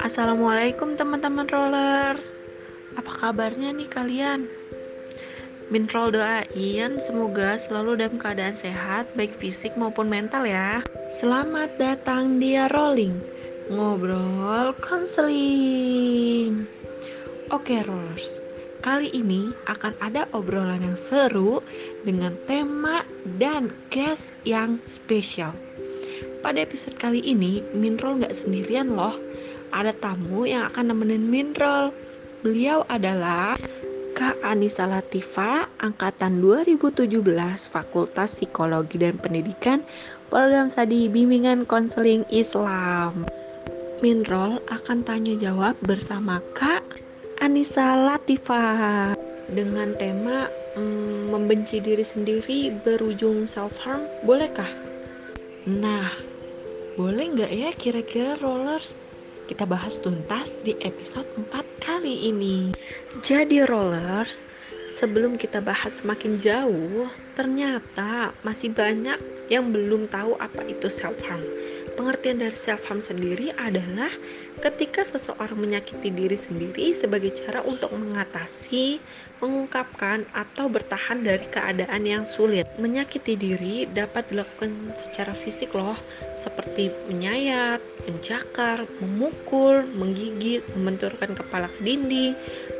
Assalamualaikum teman-teman rollers. Apa kabarnya nih kalian? Mintrol doain semoga selalu dalam keadaan sehat Baik fisik maupun mental ya. Selamat datang di Rolling Ngobrol konseling. Oke rollers. Kali ini akan ada obrolan yang seru Dengan tema dan guest yang spesial pada episode kali ini, Minrol nggak sendirian loh ada tamu yang akan nemenin Minrol. Beliau adalah Kak Anissa Latifa, Angkatan 2017, Fakultas Psikologi dan Pendidikan, Program Sadi Bimbingan Konseling Islam. Minrol akan tanya jawab bersama Kak Anissa Latifa dengan tema mm, membenci diri sendiri berujung self harm, bolehkah? Nah, boleh nggak ya kira-kira rollers kita bahas tuntas di episode 4 kali ini. Jadi rollers, sebelum kita bahas semakin jauh, ternyata masih banyak yang belum tahu apa itu self harm. Pengertian dari self harm sendiri adalah ketika seseorang menyakiti diri sendiri sebagai cara untuk mengatasi, mengungkapkan atau bertahan dari keadaan yang sulit. Menyakiti diri dapat dilakukan secara fisik loh, seperti menyayat, mencakar, memukul, menggigit, membenturkan kepala ke dinding,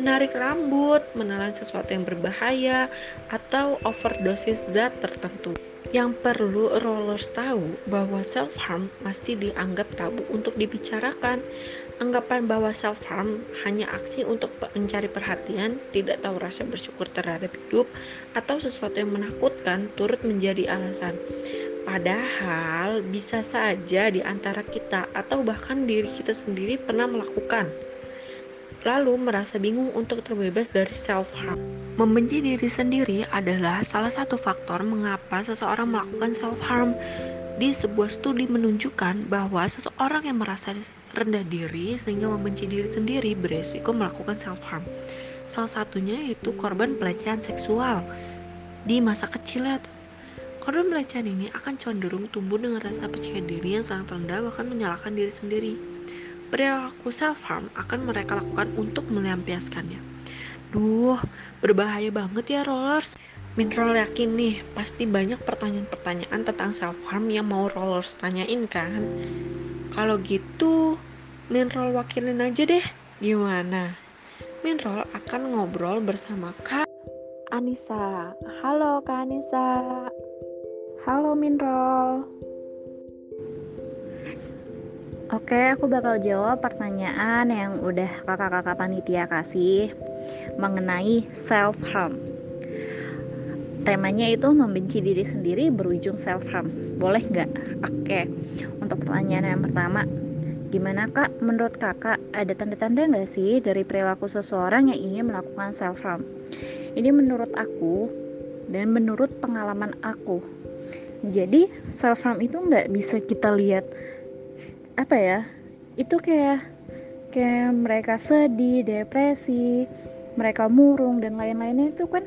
menarik rambut, menelan sesuatu yang berbahaya, atau overdosis zat tertentu. Yang perlu rollers tahu bahwa self harm masih dianggap tabu untuk dibicarakan. Anggapan bahwa self harm hanya aksi untuk mencari perhatian, tidak tahu rasa bersyukur terhadap hidup, atau sesuatu yang menakutkan turut menjadi alasan. Padahal bisa saja di antara kita atau bahkan diri kita sendiri pernah melakukan lalu merasa bingung untuk terbebas dari self-harm. Membenci diri sendiri adalah salah satu faktor mengapa seseorang melakukan self-harm. Di sebuah studi menunjukkan bahwa seseorang yang merasa rendah diri sehingga membenci diri sendiri beresiko melakukan self-harm. Salah satunya yaitu korban pelecehan seksual di masa kecilnya Korban pelecehan ini akan cenderung tumbuh dengan rasa percaya diri yang sangat rendah bahkan menyalahkan diri sendiri perilaku self-harm akan mereka lakukan untuk melampiaskannya. Duh, berbahaya banget ya rollers. Minroll yakin nih, pasti banyak pertanyaan-pertanyaan tentang self-harm yang mau rollers tanyain kan? Kalau gitu, Minroll wakilin aja deh, gimana? Minroll akan ngobrol bersama Kak Anissa. Halo Kak Anissa. Halo Minroll. Oke, aku bakal jawab pertanyaan yang udah kakak-kakak panitia kasih mengenai self harm. Temanya itu membenci diri sendiri berujung self harm. Boleh nggak? Oke. Untuk pertanyaan yang pertama, gimana kak? Menurut kakak ada tanda-tanda nggak sih dari perilaku seseorang yang ingin melakukan self harm? Ini menurut aku dan menurut pengalaman aku. Jadi self harm itu nggak bisa kita lihat apa ya itu kayak kayak mereka sedih depresi mereka murung dan lain-lainnya itu kan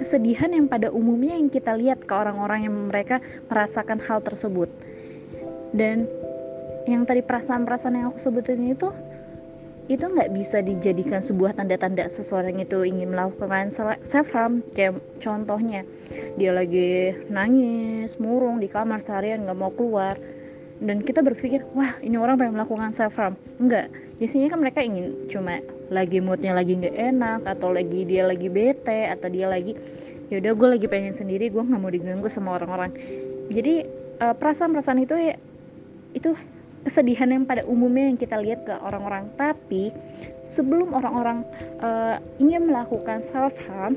kesedihan yang pada umumnya yang kita lihat ke orang-orang yang mereka merasakan hal tersebut. Dan yang tadi perasaan-perasaan yang aku sebutin itu itu nggak bisa dijadikan sebuah tanda-tanda seseorang itu ingin melakukan self harm kayak contohnya dia lagi nangis murung di kamar seharian nggak mau keluar dan kita berpikir wah ini orang pengen melakukan self harm enggak. Biasanya kan mereka ingin cuma lagi moodnya lagi nggak enak atau lagi dia lagi bete atau dia lagi yaudah gue lagi pengen sendiri gue nggak mau diganggu sama orang-orang. Jadi uh, perasaan-perasaan itu ya itu kesedihan yang pada umumnya yang kita lihat ke orang-orang. Tapi sebelum orang-orang uh, ingin melakukan self harm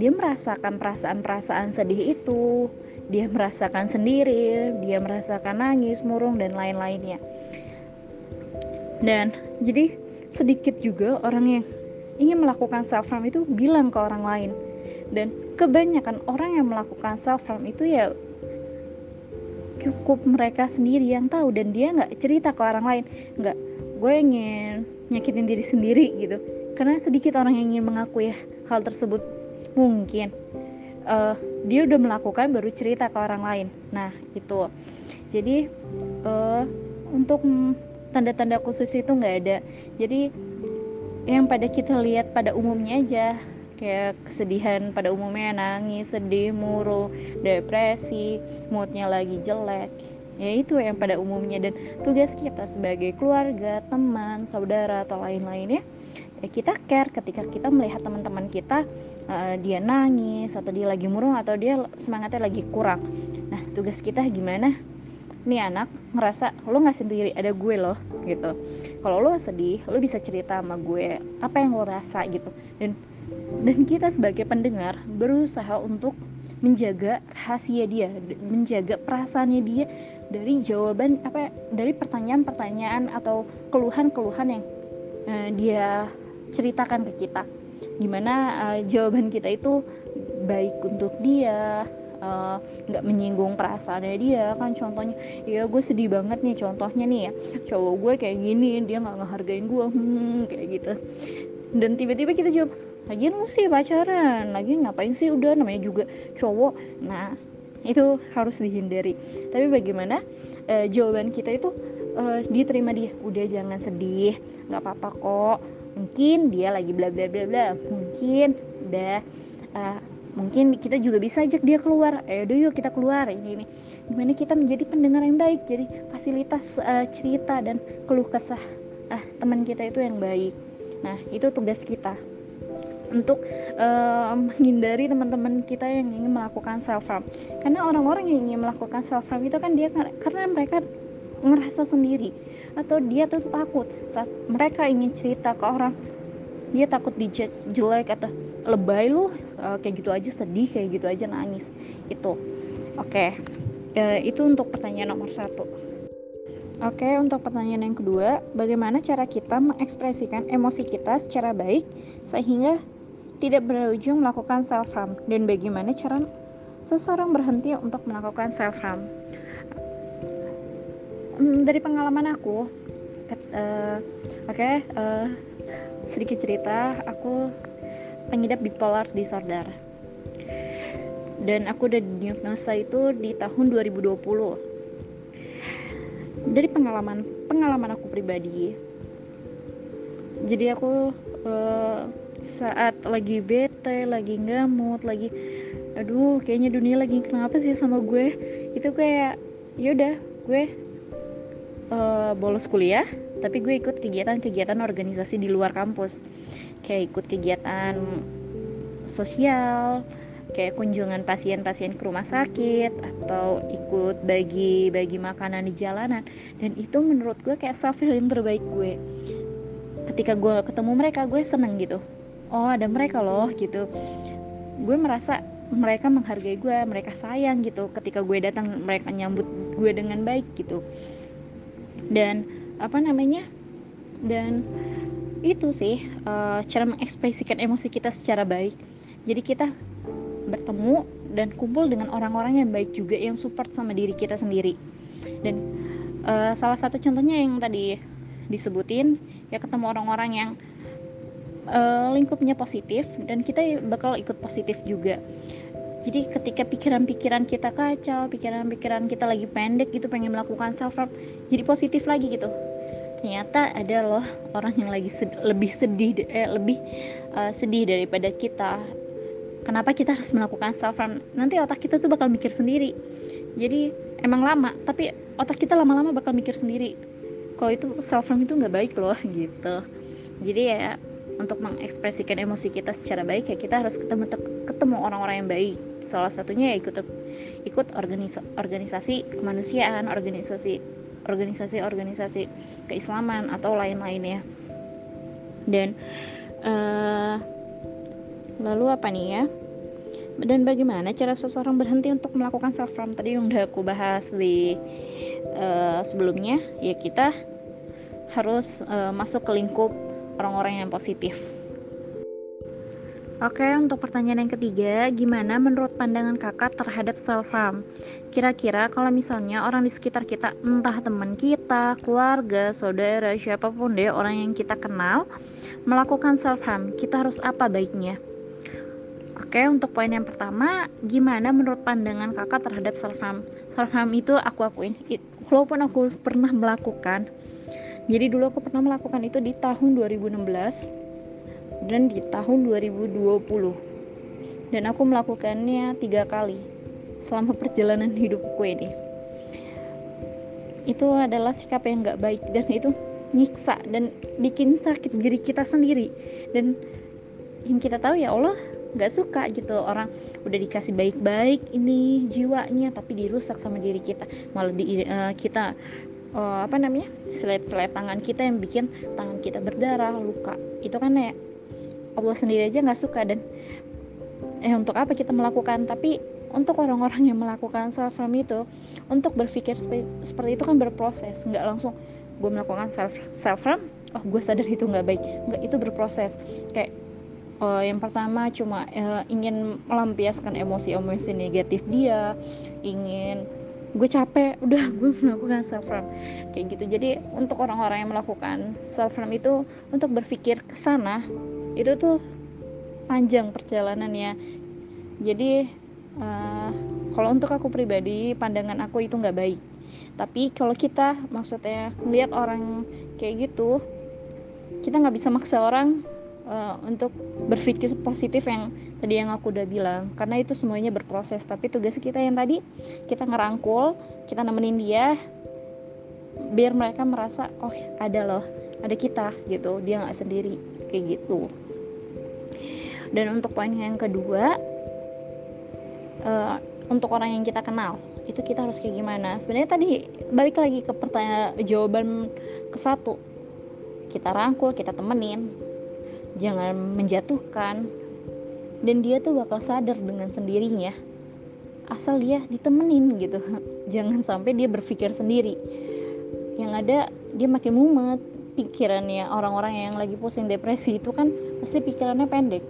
dia merasakan perasaan-perasaan sedih itu dia merasakan sendiri, dia merasakan nangis, murung dan lain-lainnya. Dan jadi sedikit juga orang yang ingin melakukan self harm itu bilang ke orang lain. Dan kebanyakan orang yang melakukan self harm itu ya cukup mereka sendiri yang tahu dan dia nggak cerita ke orang lain nggak gue ingin nyakitin diri sendiri gitu karena sedikit orang yang ingin mengakui hal tersebut mungkin uh, dia udah melakukan baru cerita ke orang lain. Nah itu jadi uh, untuk tanda-tanda khusus itu nggak ada. Jadi yang pada kita lihat pada umumnya aja kayak kesedihan pada umumnya nangis sedih murung depresi moodnya lagi jelek ya itu yang pada umumnya. Dan tugas kita sebagai keluarga teman saudara atau lain-lainnya ya kita care ketika kita melihat teman-teman kita uh, dia nangis atau dia lagi murung atau dia semangatnya lagi kurang. Nah tugas kita gimana? Nih anak ngerasa lo nggak sendiri ada gue loh gitu. Kalau lo sedih lo bisa cerita sama gue apa yang lo rasa gitu. Dan dan kita sebagai pendengar berusaha untuk menjaga rahasia dia menjaga perasaannya dia dari jawaban apa dari pertanyaan-pertanyaan atau keluhan-keluhan yang uh, dia ceritakan ke kita. Gimana uh, jawaban kita itu baik untuk dia Eh, nggak uh, menyinggung perasaannya dia. Kan contohnya ya gue sedih banget nih contohnya nih ya. Cowok gue kayak gini dia nggak ngehargain gue hmm, kayak gitu. Dan tiba-tiba kita jawab lagi sih pacaran. Lagi ngapain sih? Udah namanya juga cowok. Nah itu harus dihindari. Tapi bagaimana uh, jawaban kita itu uh, diterima dia. Udah jangan sedih. Nggak apa-apa kok. Mungkin dia lagi bla bla bla bla. Mungkin udah uh, mungkin kita juga bisa ajak dia keluar. Eh udah yuk kita keluar. Ini ini. Gimana kita menjadi pendengar yang baik. Jadi fasilitas uh, cerita dan keluh kesah ah teman kita itu yang baik. Nah itu tugas kita untuk uh, menghindari teman-teman kita yang ingin melakukan self harm karena orang-orang yang ingin melakukan self harm itu kan dia karena mereka ngerasa sendiri atau dia tuh takut. Saat mereka ingin cerita ke orang dia takut dijudge jelek atau lebay lu uh, kayak gitu aja sedih kayak gitu aja nangis. Itu. Oke. Okay. uh, itu untuk pertanyaan nomor satu Oke, untuk pertanyaan yang kedua, bagaimana cara kita mengekspresikan emosi kita secara baik sehingga tidak berujung melakukan self harm dan bagaimana cara seseorang berhenti untuk melakukan self harm? Hmm, dari pengalaman aku, uh, oke, okay, uh, sedikit cerita, aku pengidap bipolar disorder. Dan aku udah diagnosa itu di tahun 2020 dari pengalaman pengalaman aku pribadi. Jadi aku uh, saat lagi bete lagi ngamut lagi aduh kayaknya dunia lagi kenapa sih sama gue? Itu kayak yaudah gue uh, bolos kuliah tapi gue ikut kegiatan-kegiatan organisasi di luar kampus. Kayak ikut kegiatan sosial kayak kunjungan pasien-pasien ke rumah sakit atau ikut bagi-bagi makanan di jalanan. Dan itu menurut gue kayak self healing terbaik gue. Ketika gue ketemu mereka gue seneng gitu. Oh ada mereka loh gitu. Gue merasa mereka menghargai gue mereka sayang gitu. Ketika gue datang mereka nyambut gue dengan baik gitu. Dan apa namanya? Dan itu sih uh, cara mengekspresikan emosi kita secara baik. Jadi kita bertemu dan kumpul dengan orang-orang yang baik juga yang support sama diri kita sendiri. Dan uh, salah satu contohnya yang tadi disebutin ya ketemu orang-orang yang uh, lingkupnya positif dan kita bakal ikut positif juga. Jadi ketika pikiran-pikiran kita kacau pikiran-pikiran kita lagi pendek gitu pengen melakukan self harm jadi positif lagi gitu. Ternyata ada loh orang yang lagi sedih, lebih sedih eh, lebih uh, sedih daripada kita kenapa kita harus melakukan self harm? Nanti otak kita tuh bakal mikir sendiri. Jadi emang lama tapi otak kita lama-lama bakal mikir sendiri. Kalau itu self harm itu nggak baik loh gitu. Jadi ya untuk mengekspresikan emosi kita secara baik ya kita harus ketemu ketemu orang-orang yang baik. Salah satunya ya ikut ikut organisasi, organisasi kemanusiaan organisasi organisasi-organisasi keislaman atau lain-lainnya dan uh, lalu apa nih ya dan bagaimana cara seseorang berhenti untuk melakukan self harm tadi yang udah aku bahas di uh, sebelumnya ya kita harus uh, masuk ke lingkup orang-orang yang positif Oke, untuk pertanyaan yang ketiga, gimana menurut pandangan kakak terhadap self-harm? Kira-kira kalau misalnya orang di sekitar kita, entah teman kita, keluarga, saudara, siapa pun deh, orang yang kita kenal, melakukan self-harm, kita harus apa baiknya? Oke, untuk poin yang pertama, gimana menurut pandangan kakak terhadap self harm? Self harm itu aku akuin, it, walaupun aku pernah melakukan. Jadi dulu aku pernah melakukan itu di tahun 2016 dan di tahun 2020. Dan aku melakukannya tiga kali selama perjalanan hidupku ini. Itu adalah sikap yang gak baik dan itu nyiksa dan bikin sakit diri kita sendiri dan yang kita tahu ya Allah nggak suka gitu. Orang udah dikasih baik-baik ini jiwanya tapi dirusak sama diri kita. Malah di uh, kita uh, apa namanya selet-selet tangan kita yang bikin tangan kita berdarah luka. Itu kan ya Allah sendiri aja nggak suka. Dan eh untuk apa kita melakukan? Tapi untuk orang-orang yang melakukan self harm itu untuk berpikir seperti itu kan berproses. Nggak langsung gue melakukan self self harm oh gue sadar itu nggak baik. Nggak itu berproses. Kayak uh, yang pertama cuma uh, ingin melampiaskan emosi-emosi negatif dia ingin gue capek udah gue melakukan self harm kayak gitu. Jadi untuk orang-orang yang melakukan self harm itu untuk berpikir ke sana itu tuh panjang perjalanannya. Jadi uh, kalau untuk aku pribadi pandangan aku itu nggak baik. Tapi kalau kita maksudnya melihat orang kayak gitu kita nggak bisa maksa orang uh, untuk berpikir positif yang tadi yang aku udah bilang. Karena itu semuanya berproses. Tapi tugas kita yang tadi kita ngerangkul kita nemenin dia biar mereka merasa oh ada loh ada kita gitu. Dia nggak sendiri kayak gitu. Dan untuk poin yang kedua uh, untuk orang yang kita kenal itu kita harus kayak gimana? Sebenarnya tadi balik lagi ke pertanyaan jawaban ke satu. Kita rangkul kita temenin jangan menjatuhkan. Dan dia tuh bakal sadar dengan sendirinya. Asal dia ditemenin gitu. Jangan sampai dia berpikir sendiri. Yang ada dia makin mumet. Pikirannya orang-orang yang lagi pusing depresi itu kan pasti pikirannya pendek.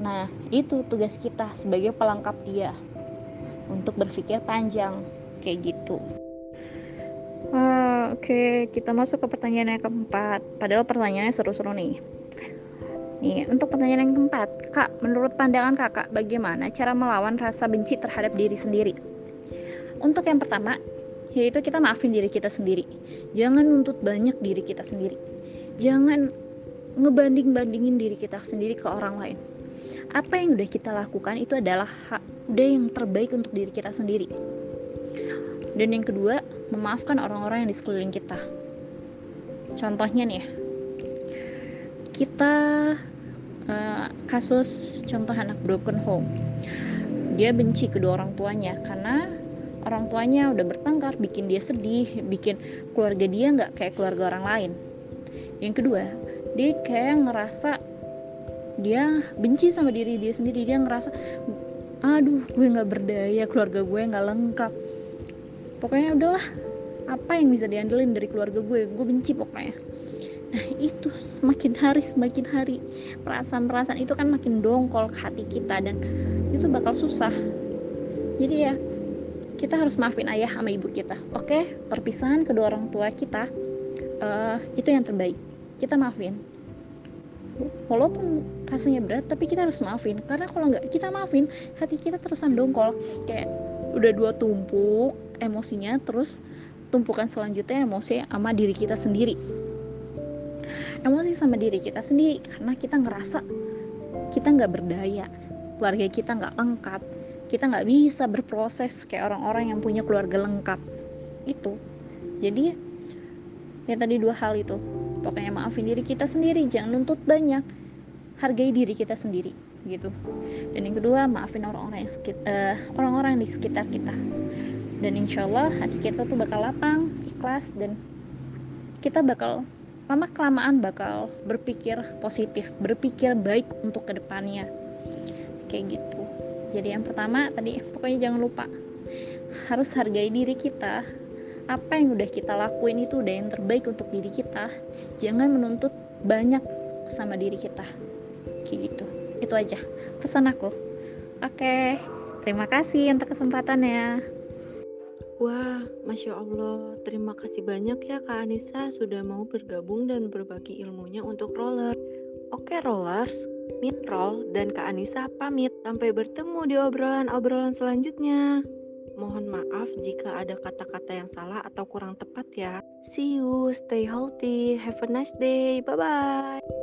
Nah itu tugas kita sebagai pelengkap dia. Untuk berpikir panjang. Kayak gitu. Uh, oke okay. kita masuk ke pertanyaan yang keempat. Padahal pertanyaannya seru-seru nih Nih, untuk pertanyaan yang keempat, Kak, menurut pandangan Kakak, bagaimana cara melawan rasa benci terhadap diri sendiri? Untuk yang pertama, yaitu kita maafin diri kita sendiri. Jangan nuntut banyak diri kita sendiri. Jangan ngebanding-bandingin diri kita sendiri ke orang lain. Apa yang udah kita lakukan itu adalah hak, udah yang terbaik untuk diri kita sendiri. Dan yang kedua, memaafkan orang-orang yang di sekeliling kita. Contohnya nih ya, kita uh, kasus contoh anak broken home. Dia benci kedua orang tuanya karena orang tuanya udah bertengkar bikin dia sedih bikin keluarga dia nggak kayak keluarga orang lain. Yang kedua dia kayak ngerasa dia benci sama diri dia sendiri. Dia ngerasa aduh gue nggak berdaya keluarga gue nggak lengkap. Pokoknya udahlah apa yang bisa diandelin dari keluarga gue? Gue benci pokoknya itu semakin hari semakin hari. Perasaan-perasaan itu kan makin dongkol ke hati kita dan itu bakal susah. Jadi ya kita harus maafin ayah sama ibu kita oke? Perpisahan kedua orang tua kita uh, itu yang terbaik. Kita maafin. Walaupun rasanya berat tapi kita harus maafin. Karena kalau nggak kita maafin hati kita terusan dongkol. Kayak udah dua tumpuk emosinya terus tumpukan selanjutnya emosi sama diri kita sendiri emosi sama diri kita sendiri karena kita ngerasa kita nggak berdaya keluarga kita nggak lengkap kita nggak bisa berproses kayak orang-orang yang punya keluarga lengkap. Itu. Jadi ya tadi dua hal itu. Pokoknya maafin diri kita sendiri jangan nuntut banyak. Hargai diri kita sendiri gitu. Dan yang kedua maafin orang-orang yang uh, orang-orang di sekitar kita. Dan insya Allah hati kita tuh bakal lapang ikhlas dan kita bakal lama kelamaan bakal berpikir positif berpikir baik untuk ke depannya. Kayak gitu. Jadi yang pertama tadi pokoknya jangan lupa. Harus hargai diri kita. Apa yang udah kita lakuin itu udah yang terbaik untuk diri kita. Jangan menuntut banyak sama diri kita. Kayak gitu. Itu aja. Pesan aku. Oke. Terima kasih untuk kesempatannya Wah, Masya Allah, terima kasih banyak ya Kak Anissa sudah mau bergabung dan berbagi ilmunya untuk roller. Oke rollers, Minrol dan Kak Anissa pamit. Sampai bertemu di obrolan-obrolan selanjutnya. Mohon maaf jika ada kata-kata yang salah atau kurang tepat ya. See you, stay healthy, have a nice day, bye-bye.